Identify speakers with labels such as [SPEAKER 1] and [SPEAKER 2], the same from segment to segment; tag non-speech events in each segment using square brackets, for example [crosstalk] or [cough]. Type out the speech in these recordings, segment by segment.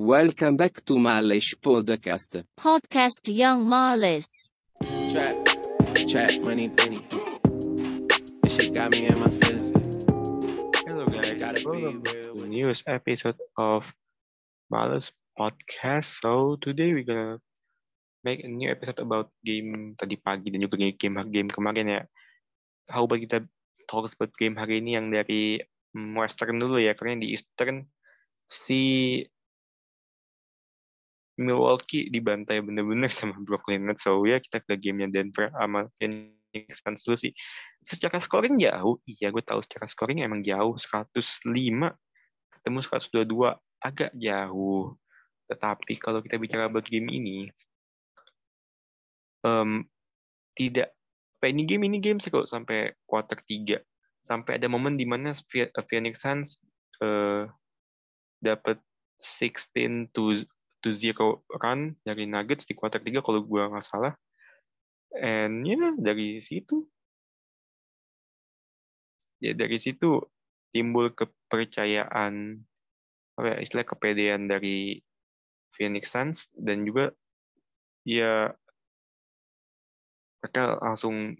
[SPEAKER 1] Welcome back to Malish Podcast.
[SPEAKER 2] Podcast Young Marlis.
[SPEAKER 3] Trap, trap, money, penny. This shit got me in my feelings.
[SPEAKER 4] Hello guys,
[SPEAKER 3] Gotta be
[SPEAKER 4] welcome
[SPEAKER 3] real
[SPEAKER 4] to
[SPEAKER 3] with
[SPEAKER 4] newest episode of Males Podcast. So today we're gonna make a new episode about game tadi pagi dan juga game game kemarin ya. How about kita talk about game hari ini yang dari Western dulu ya, karena di Eastern si Milwaukee dibantai bener-bener sama [laughs] Brooklyn Nets. So ya kita ke gamenya Denver sama Phoenix Suns dulu sih. Secara scoring jauh, iya gue tahu secara scoring emang jauh 105 ketemu 122 agak jauh. Tetapi kalau kita bicara about game ini, em, tidak ini game ini game sih kok sampai quarter 3 sampai ada momen di mana Phoenix Suns eh, dapat 16 to to 0 run dari Nuggets di quarter 3 kalau gua nggak salah. And ya dari situ ya dari situ timbul kepercayaan apa ya, istilah kepedean dari Phoenix Suns dan juga ya mereka langsung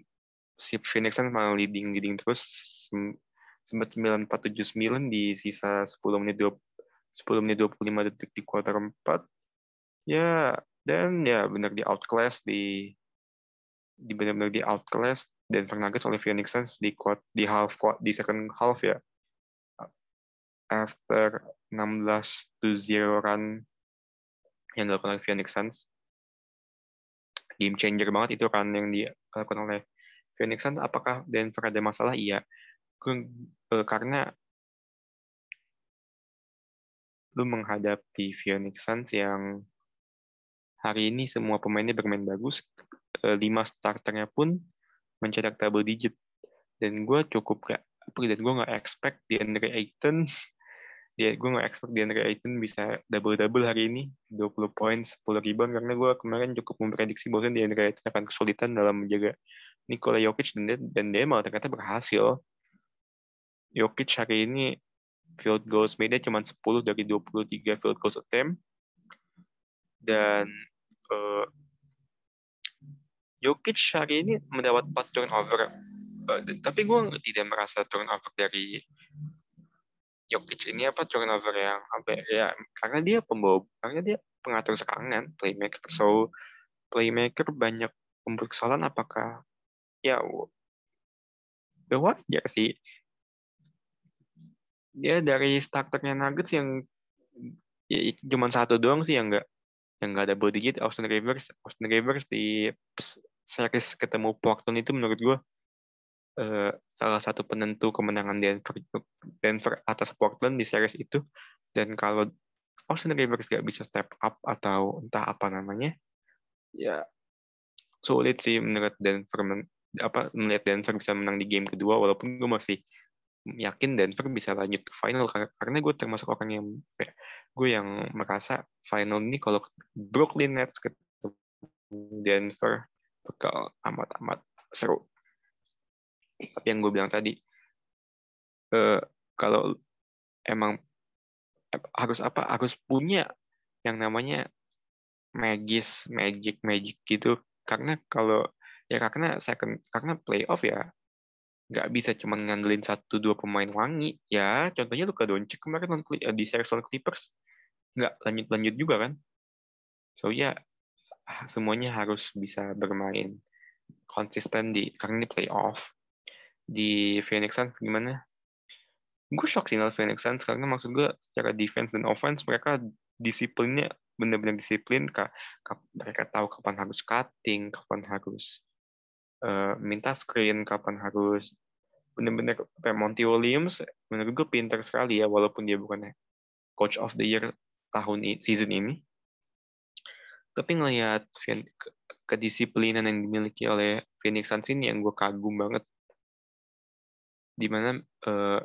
[SPEAKER 4] si Phoenix Suns malah leading leading terus sem- sempat 9479 di sisa 10 menit 20, 10 menit 25 detik di kuarter 4 ya dan ya benar di outclass di di benar-benar di outclass Denver Nuggets oleh Phoenix Suns di quart, di half quart, di second half ya. After 16 to 0 run yang dilakukan oleh Phoenix Suns. Game changer banget itu run yang dilakukan oleh Phoenix Suns. Apakah Denver ada masalah? Iya. Eh, karena lu menghadapi Phoenix Suns yang hari ini semua pemainnya bermain bagus. Eh, lima starternya pun mencetak double digit. Dan gue cukup gak dan gue nggak expect di Andre Ayton. [laughs] Dia gue nggak expect di Andre Ayton bisa double double hari ini. 20 poin 10 rebound karena gue kemarin cukup memprediksi bahwa di Andre Ayton akan kesulitan dalam menjaga Nikola Jokic. Dan dan dia malah ternyata berhasil. Jokic hari ini field goals made cuma 10 dari 23 field goals attempt. Dan eh, Jokic hari ini mendapat 4 turnover. D- tapi gue tidak merasa turnover dari Jokic ini apa turnover yang apa ya karena dia pembawa karena dia pengatur serangan playmaker so playmaker banyak membuat kesalahan apakah ya ya sih dia dari starternya Nuggets yang ya, cuma satu doang sih yang enggak yang nggak ada digit Austin Rivers. Austin Rivers di series ketemu Portland itu menurut gue eh, salah satu penentu kemenangan Denver Denver atas Portland di series itu. Dan kalau Austin Rivers nggak bisa step up atau entah apa namanya ya sulit sih menurut Denver men- apa melihat Denver bisa menang di game kedua walaupun gue masih yakin Denver bisa lanjut ke final karena, gue termasuk orang yang gue yang merasa final ini kalau Brooklyn Nets ketemu Denver bakal amat-amat seru. Tapi yang gue bilang tadi, eh, kalau emang harus apa harus punya yang namanya magis, magic, magic gitu. Karena kalau ya karena second karena playoff ya nggak bisa cuma ngandelin satu dua pemain wangi. Ya contohnya Luka Doncic kemarin eh, di series lawan Clippers. Nggak lanjut lanjut juga kan? So ya ah, semuanya harus bisa bermain konsisten di karena ini playoff. Di Phoenix Suns gimana? Gue shock sih ngeliat Phoenix Suns karena maksud gue secara defense dan offense mereka disiplinnya benar-benar disiplin Ka- ka- mereka tahu kapan harus cutting kapan harus eh, minta screen kapan harus benar-benar kayak Monty Williams menurut gue pinter sekali ya walaupun dia bukan coach of the year tahun season ini. Tapi ngelihat kedisiplinan yang dimiliki oleh Phoenix Suns ini yang gue kagum banget. Di mana eh,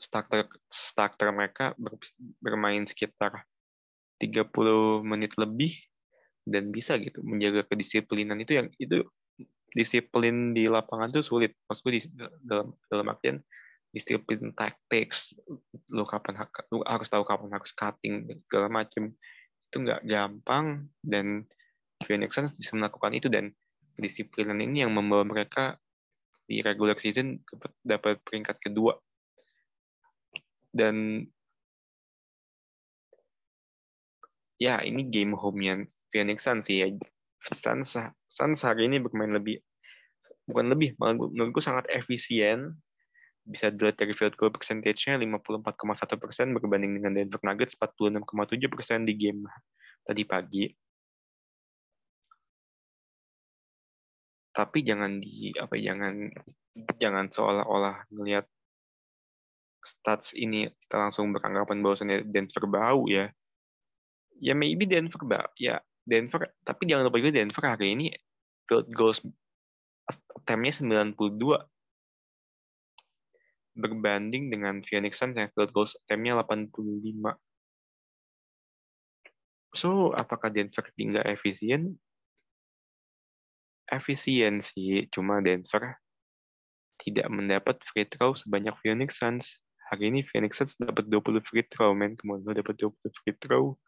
[SPEAKER 4] starter starter mereka ber- bermain sekitar 30 menit lebih dan bisa gitu menjaga kedisiplinan itu yang itu disiplin di lapangan tuh sulit. Maksud gue di, dalam dalam artian disiplin tactics, lu kapan lu harus tahu kapan harus cutting segala macem. Itu nggak gampang dan Phoenix Suns bisa melakukan itu dan kedisiplinan ini yang membawa mereka di regular season dapat, dapat peringkat kedua. Dan ya ini game home-nya Phoenix Suns sih ya Suns, Suns hari ini bermain lebih bukan lebih menurutku sangat efisien bisa dilihat dari field goal percentage-nya 54,1 persen berbanding dengan Denver Nuggets 46,7 persen di game tadi pagi. Tapi jangan di apa jangan jangan seolah-olah ngelihat stats ini kita langsung beranggapan bahwasannya Denver bau ya. Ya maybe Denver bau ya Denver tapi jangan lupa juga Denver hari ini field goals attempt-nya 92 berbanding dengan Phoenix Suns yang field goals attempt-nya 85. So, apakah Denver tinggal efisien? Efisien sih, cuma Denver tidak mendapat free throw sebanyak Phoenix Suns. Hari ini Phoenix Suns dapat 20 free throw, men. Kemudian dapat 20 free throw.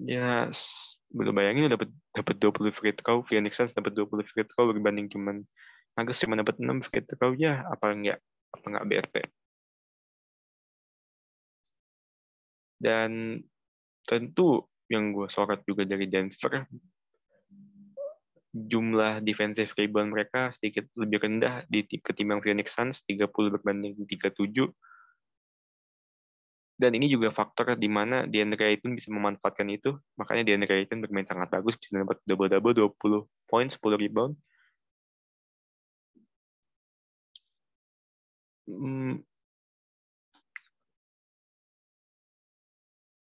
[SPEAKER 4] Ya, belum bayangin dapat dapat 20 free throw, Phoenix Suns dapat 20 free throw berbanding cuman Nuggets cuma dapat 6 free throw ya, apa enggak apa enggak bete. Dan tentu yang gue sorot juga dari Denver jumlah defensive rebound mereka sedikit lebih rendah di ketimbang Phoenix Suns 30 berbanding 37 dan ini juga faktor di mana DeAndre Ayton bisa memanfaatkan itu. Makanya DeAndre Ayton bermain sangat bagus bisa dapat double-double 20 poin 10 rebound. Hmm,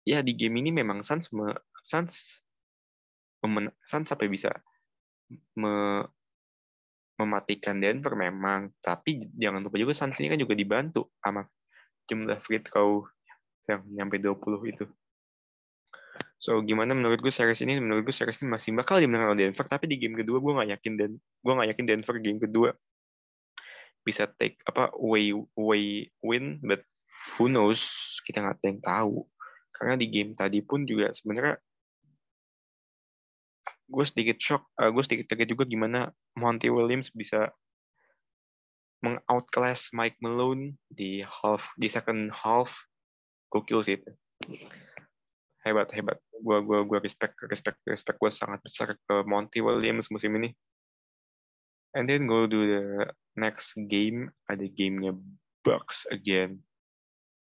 [SPEAKER 4] ya di game ini memang Suns me, Suns memen, Suns sampai bisa me, mematikan Denver memang. Tapi jangan lupa juga Suns ini kan juga dibantu sama jumlah free throw yang nyampe 20 itu. So gimana menurut gue series ini? Menurut gue series ini masih bakal dimenang oleh Denver, tapi di game kedua gue nggak yakin dan gue nggak yakin Denver game kedua bisa take apa way way win, but who knows? Kita nggak ada yang tahu. Karena di game tadi pun juga sebenarnya gue sedikit shock, uh, gue sedikit kaget juga gimana Monty Williams bisa mengoutclass Mike Malone di half di second half gokil sih. Itu. hebat hebat. Gua gua gua respect respect respect gua sangat besar ke Monty Williams musim ini. And then go to the next game. Ada gamenya Bucks again.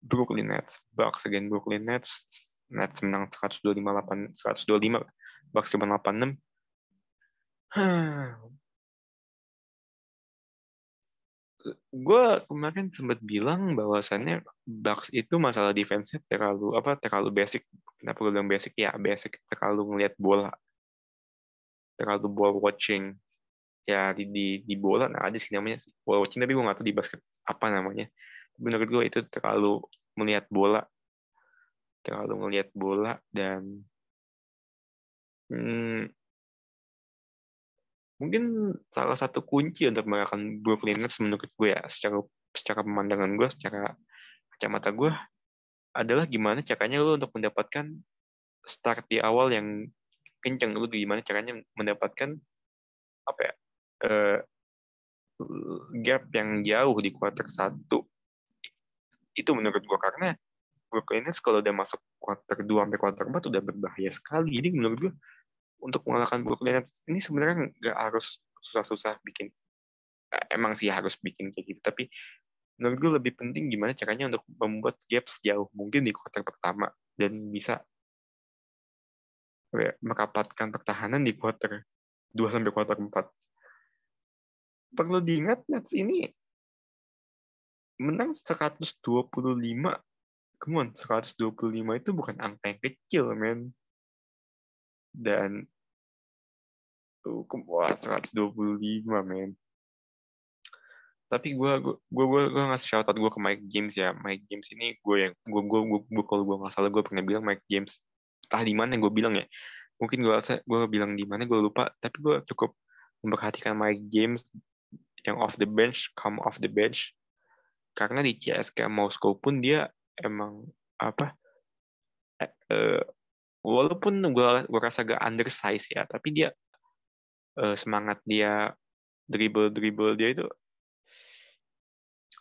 [SPEAKER 4] Brooklyn Nets. Bucks again Brooklyn Nets. Nets menang 125 125 Bucks cuma 86 [sighs] gue kemarin sempat bilang bahwasannya Bucks itu masalah defense terlalu apa terlalu basic. Kenapa gue bilang basic? Ya basic terlalu ngelihat bola, terlalu ball watching. Ya di di, di bola nah ada sih namanya ball watching tapi gue nggak tahu di basket apa namanya. Menurut gue itu terlalu melihat bola, terlalu ngelihat bola dan hmm, mungkin salah satu kunci untuk mengalahkan Brooklyn Nets menurut gue ya secara secara pemandangan gue secara kacamata gue adalah gimana caranya lu untuk mendapatkan start di awal yang kencang lu gimana caranya mendapatkan apa ya uh, gap yang jauh di quarter satu. Itu menurut gue karena Brooklyn Nets kalau udah masuk quarter 2 sampai quarter 4 udah berbahaya sekali. Jadi menurut gue untuk mengalahkan Brooklyn Nets ini sebenarnya nggak harus susah-susah bikin emang sih harus bikin kayak gitu tapi menurut gue lebih penting gimana caranya untuk membuat gap sejauh mungkin di kuarter pertama dan bisa ya, merapatkan pertahanan di kuarter 2 sampai kuarter 4 perlu diingat Nets ini menang 125 come on 125 itu bukan angka yang kecil men. Dan tuh wah 125 men tapi gue gue gue gue ngasih shout out gue ke Mike James ya Mike James ini gue yang gue gue gue, kalau gue nggak salah gue pernah bilang Mike James entah di mana gue bilang ya mungkin gue rasa gue bilang di mana gue lupa tapi gue cukup memperhatikan Mike James yang off the bench, come off the bench. Karena di CSKA Moskow pun dia emang apa? Eh, eh, walaupun gue gue rasa agak undersize ya, tapi dia eh, semangat dia dribble dribble dia itu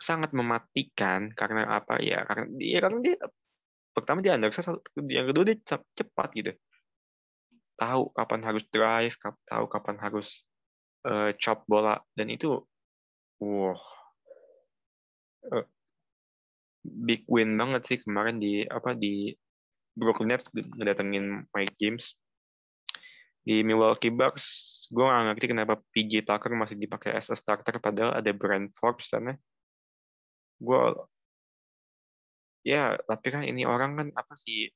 [SPEAKER 4] sangat mematikan karena apa ya? Karena dia karena dia pertama dia undersize yang kedua dia cepat gitu. Tahu kapan harus drive tahu kapan harus uh, chop bola dan itu wow. Uh, big win banget sih kemarin di apa di Brooklyn Nets ngedatengin Mike James di Milwaukee Bucks gue gak ngerti kenapa PJ Tucker masih dipakai as a starter padahal ada Brand Forbes sana gue ya tapi kan ini orang kan apa sih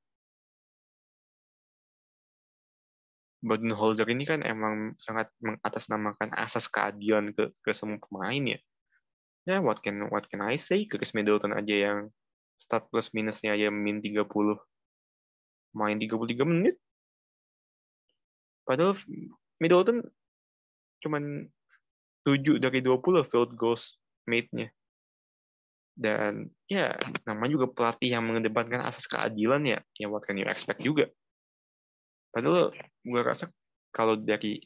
[SPEAKER 4] Budenholzer ini kan emang sangat mengatasnamakan asas keadilan ke, ke semua pemain ya. Ya, what can what can I say? Chris Middleton aja yang stat plus minusnya aja min 30. Main 33 menit. Padahal Middleton cuman 7 dari 20 field goals made-nya. Dan ya, namanya juga pelatih yang mengedepankan asas keadilan ya, ya what can you expect juga. Padahal gue rasa kalau dari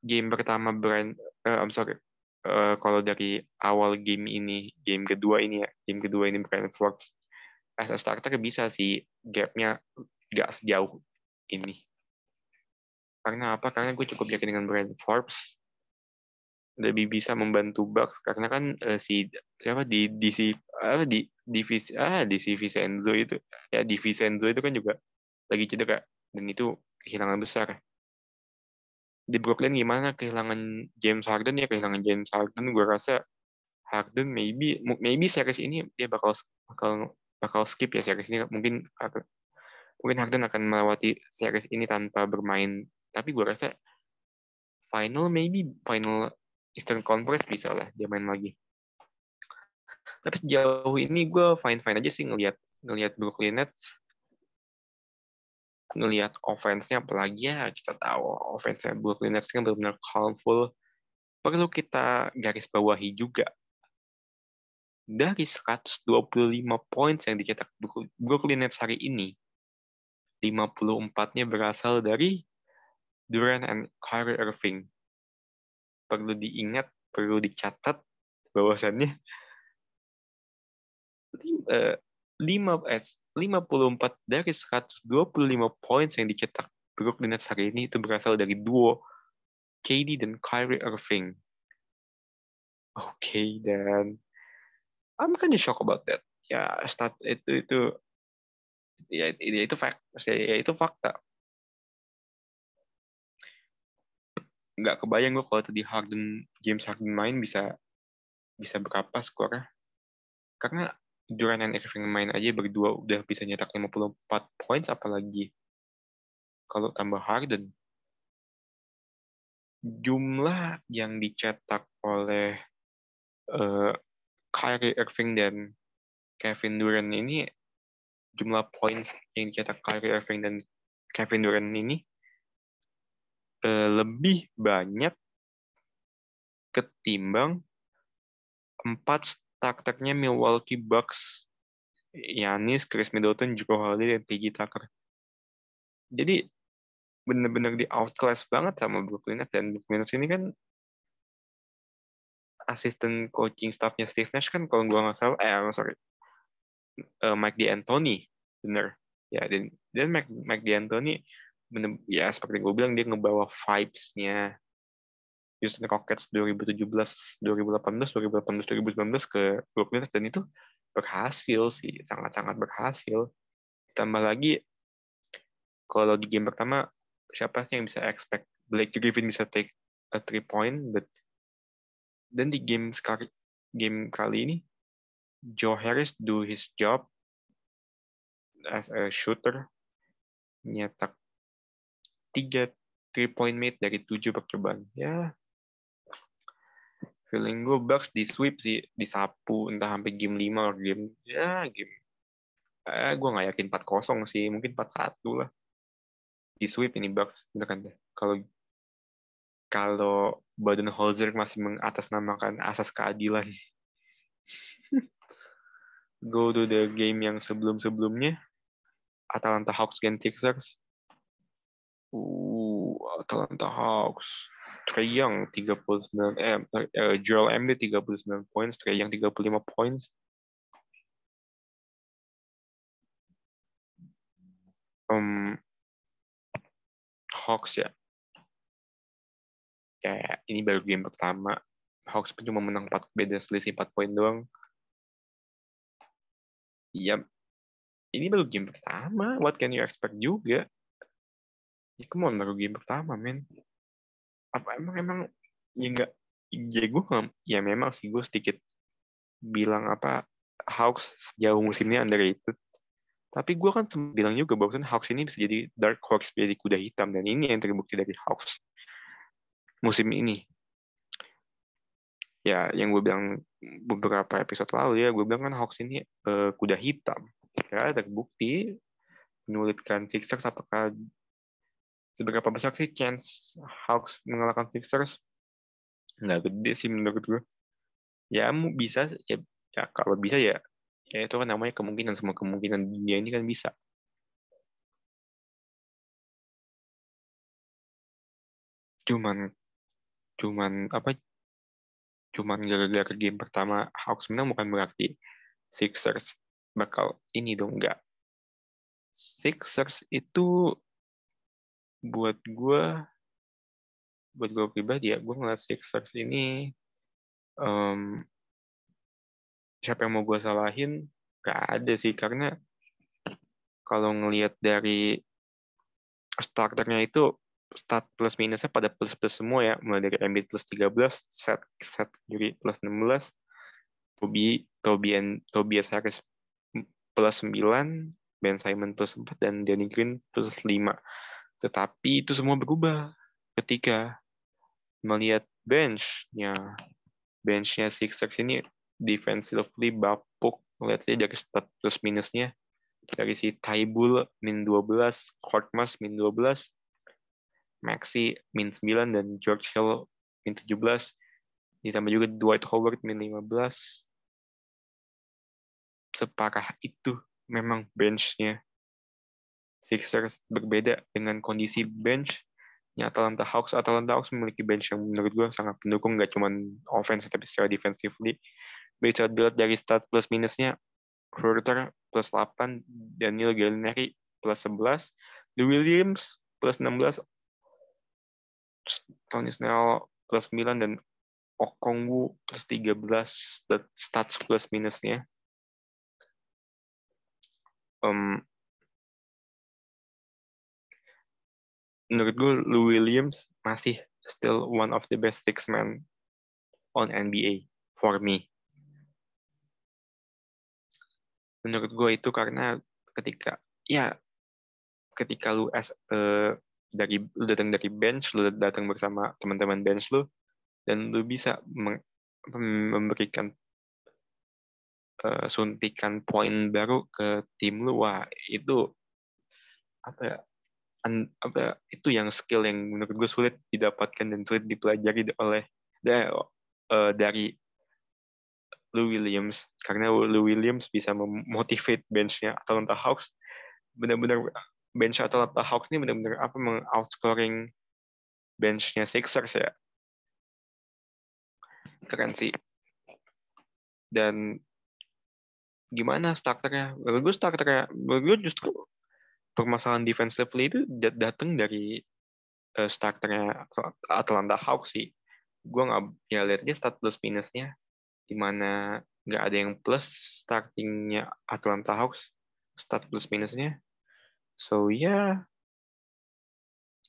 [SPEAKER 4] game pertama Brian, uh, I'm sorry, uh, kalau dari awal game ini, game kedua ini ya, game kedua ini Brian Forbes as a starter bisa sih gapnya nggak sejauh ini. Karena apa? Karena gue cukup yakin dengan Brian Forbes lebih bisa membantu Bucks karena kan uh, si siapa di si apa di divisi ah di si Vincenzo itu ya di Vincenzo itu kan juga lagi cedera dan itu kehilangan besar. Di Brooklyn gimana kehilangan James Harden ya kehilangan James Harden gue rasa Harden maybe maybe series ini dia bakal bakal bakal skip ya series ini mungkin mungkin Harden akan melewati series ini tanpa bermain tapi gue rasa final maybe final Eastern Conference bisa lah dia main lagi. Tapi sejauh ini gue fine fine aja sih ngelihat ngelihat Brooklyn Nets. Ngelihat offense-nya apalagi ya kita tahu offense-nya Brooklyn Nets kan benar-benar calmful perlu kita garis bawahi juga. Dari 125 points yang dicetak Brooklyn Nets hari ini 54-nya berasal dari Durant and Kyrie Irving perlu diingat perlu dicatat bahwasannya 5 eh, 54 dari 125 poin yang dicetak Brooklyn Nets hari ini itu berasal dari duo KD dan Kyrie Irving. Oke, okay, dan I'm kind of shocked about that. Ya, stat itu itu ya, ya itu fact, ya itu fakta. Nggak kebayang gue kalau tadi Harden James Harden main bisa bisa berapa skornya. Karena Durant dan Irving main aja berdua udah bisa nyetak 54 points apalagi kalau tambah Harden. Jumlah yang dicetak oleh uh, Kyrie Irving dan Kevin Durant ini jumlah points yang dicetak Kyrie Irving dan Kevin Durant ini lebih banyak ketimbang empat starternya Milwaukee Bucks, Yanis, Chris Middleton, Jrue Holiday, dan PG Tucker. Jadi benar-benar di outclass banget sama Brooklyn Nets. Dan Brooklyn Nets ini kan asisten coaching staffnya Steve Nash kan kalau gue nggak salah, eh sorry, uh, Mike D'Antoni, bener. Ya dan dan Mike, Mike D'Antoni ya seperti gue bilang dia ngebawa vibes-nya Houston Rockets 2017, 2018, 2018, 2019 ke Brooklyn dan itu berhasil sih, sangat-sangat berhasil. Ditambah lagi kalau di game pertama siapa sih yang bisa expect Blake Griffin bisa take a three point, but dan di game sekali game kali ini Joe Harris do his job as a shooter nyetak tiga three point made dari tujuh percobaan ya feeling gue Bucks di sweep sih disapu entah sampai game 5 atau game ya game eh, gue nggak yakin 4-0 sih mungkin 4-1 lah di sweep ini Bucks beneran deh kalau kalau Baden-Holzer masih mengatasnamakan asas keadilan. [laughs] Go to the game yang sebelum-sebelumnya. Atalanta Hawks against Sixers. Uh, Atalanta Hawks. Trey Young 39 eh, eh Joel Embiid 39 points, Trey Young 35 points. Um, Hawks ya. Kayak ini baru game pertama. Hawks pun cuma menang 4 beda selisih 4 poin doang. Iya, ini baru game pertama. What can you expect juga? Ya, come on, baru game pertama, men. Apa emang emang ya enggak ya gue ya memang sih gue sedikit bilang apa Hawks sejauh musim ini underrated. Tapi gue kan bilang juga bahwa Hawks ini bisa jadi dark horse, jadi kuda hitam dan ini yang terbukti dari Hawks musim ini. Ya, yang gue bilang beberapa episode lalu ya, gue bilang kan Hawks ini uh, kuda hitam. Ya, terbukti menyulitkan Sixers apakah seberapa besar sih chance Hawks mengalahkan Sixers? Nggak gede sih menurut gue. Ya bisa ya, ya kalau bisa ya ya itu kan namanya kemungkinan semua kemungkinan dunia ini kan bisa. Cuman cuman apa cuman gara-gara game pertama Hawks menang bukan berarti Sixers bakal ini dong enggak. Sixers itu buat gue buat gue pribadi ya gue ngeliat Sixers ini um, siapa yang mau gue salahin? Gak ada sih karena kalau ngelihat dari starternya itu start plus minusnya pada plus plus semua ya. Mulai dari Embiid plus 13 set set Yuri plus 16 Tobi Tobian Tobias Harris plus 9 Ben Simon plus 4 dan Danny Green plus 5 tetapi itu semua berubah ketika melihat benchnya. Benchnya Sixers ini defensively bapuk. Melihatnya dari stat plus minusnya. Dari si Taibul min 12, Korkmaz min 12, Maxi min 9 dan George Hill min 17 ditambah juga Dwight Howard min 15 separah itu memang benchnya Sixers berbeda dengan kondisi bench nya Atlanta Hawks. Atlanta Hawks memiliki bench yang menurut gue sangat pendukung, nggak cuma offense tapi secara defensively. Bisa dilihat dari stat plus minusnya, Hurter plus 8, Daniel Gallinari plus 11, The Williams plus 16, Tony Snell plus 9, dan Okongwu plus 13 stats plus minusnya. Um, menurut gue Lou Williams masih still one of the best six man on NBA for me. Menurut gue itu karena ketika ya ketika lu as uh, dari lu datang dari bench, lu datang bersama teman-teman bench lu dan lu bisa memberikan uh, suntikan poin baru ke tim lu wah itu apa ya apa itu yang skill yang menurut gue sulit didapatkan dan sulit dipelajari oleh uh, dari Lou Williams. Karena Lou Williams bisa memotivate benchnya Atlanta Hawks. Benar-benar bench Atlanta Hawks ini benar-benar apa meng-outscoring benchnya Sixers ya. Keren sih. Dan gimana starternya? Gue starternya gue justru permasalahan defensively itu datang dari uh, starternya Atlanta Hawks sih. Gue nggak ya lihat dia start plus minusnya di mana nggak ada yang plus startingnya Atlanta Hawks start plus minusnya. So ya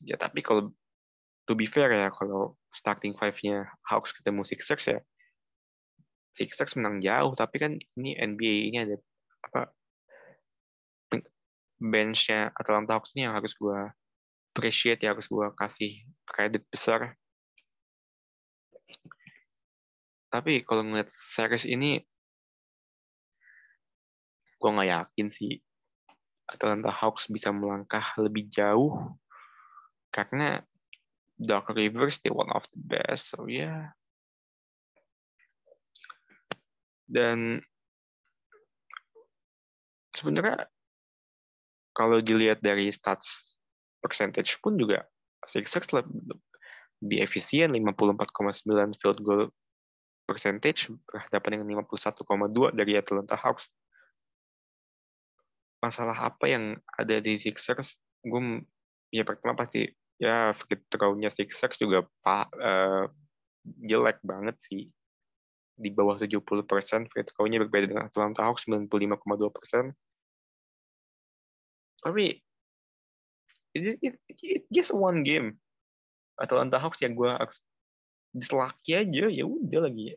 [SPEAKER 4] yeah. ya tapi kalau to be fair ya kalau starting five-nya Hawks ketemu Sixers ya Sixers menang jauh tapi kan ini NBA ini ada apa benchnya Atlanta Hawks ini yang harus gue appreciate ya harus gue kasih kredit besar. Tapi kalau ngeliat series ini gue nggak yakin sih Atlanta Hawks bisa melangkah lebih jauh karena Doc Rivers dia one of the best so yeah dan sebenarnya kalau dilihat dari stats percentage pun juga Sixers lebih efisien 54,9 field goal percentage berhadapan dengan 51,2 dari Atlanta Hawks. Masalah apa yang ada di Sixers? Gue ya pertama pasti ya free throw-nya Sixers juga uh, jelek banget sih di bawah 70 persen free throw-nya berbeda dengan Atlanta Hawks 95,2 persen tapi it, it, it, just one game. Atlanta Hawks yang gue dislaki aja ya udah lagi.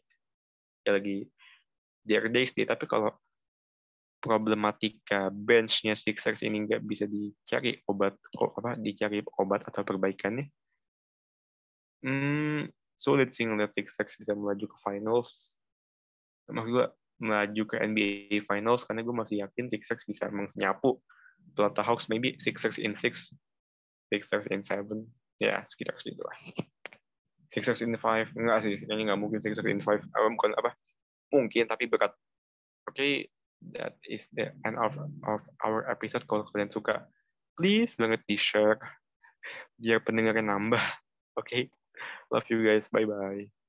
[SPEAKER 4] Ya lagi their days day tapi kalau problematika benchnya Sixers ini nggak bisa dicari obat apa dicari obat atau perbaikannya hmm, sulit sih ngeliat Sixers bisa melaju ke finals. Maksud gue melaju ke NBA finals karena gue masih yakin Sixers bisa emang nyapu Atlanta Hawks maybe Sixers in six, Sixers in seven, ya sekitar situ lah. Sixers in five, enggak sih, ini nggak mungkin Sixers in five, apa bukan apa, mungkin tapi berat. Oke, okay, that is the end of of our episode. Kalau kalian suka, please banget di share biar pendengarnya nambah. Oke. Okay? Love you guys. Bye bye.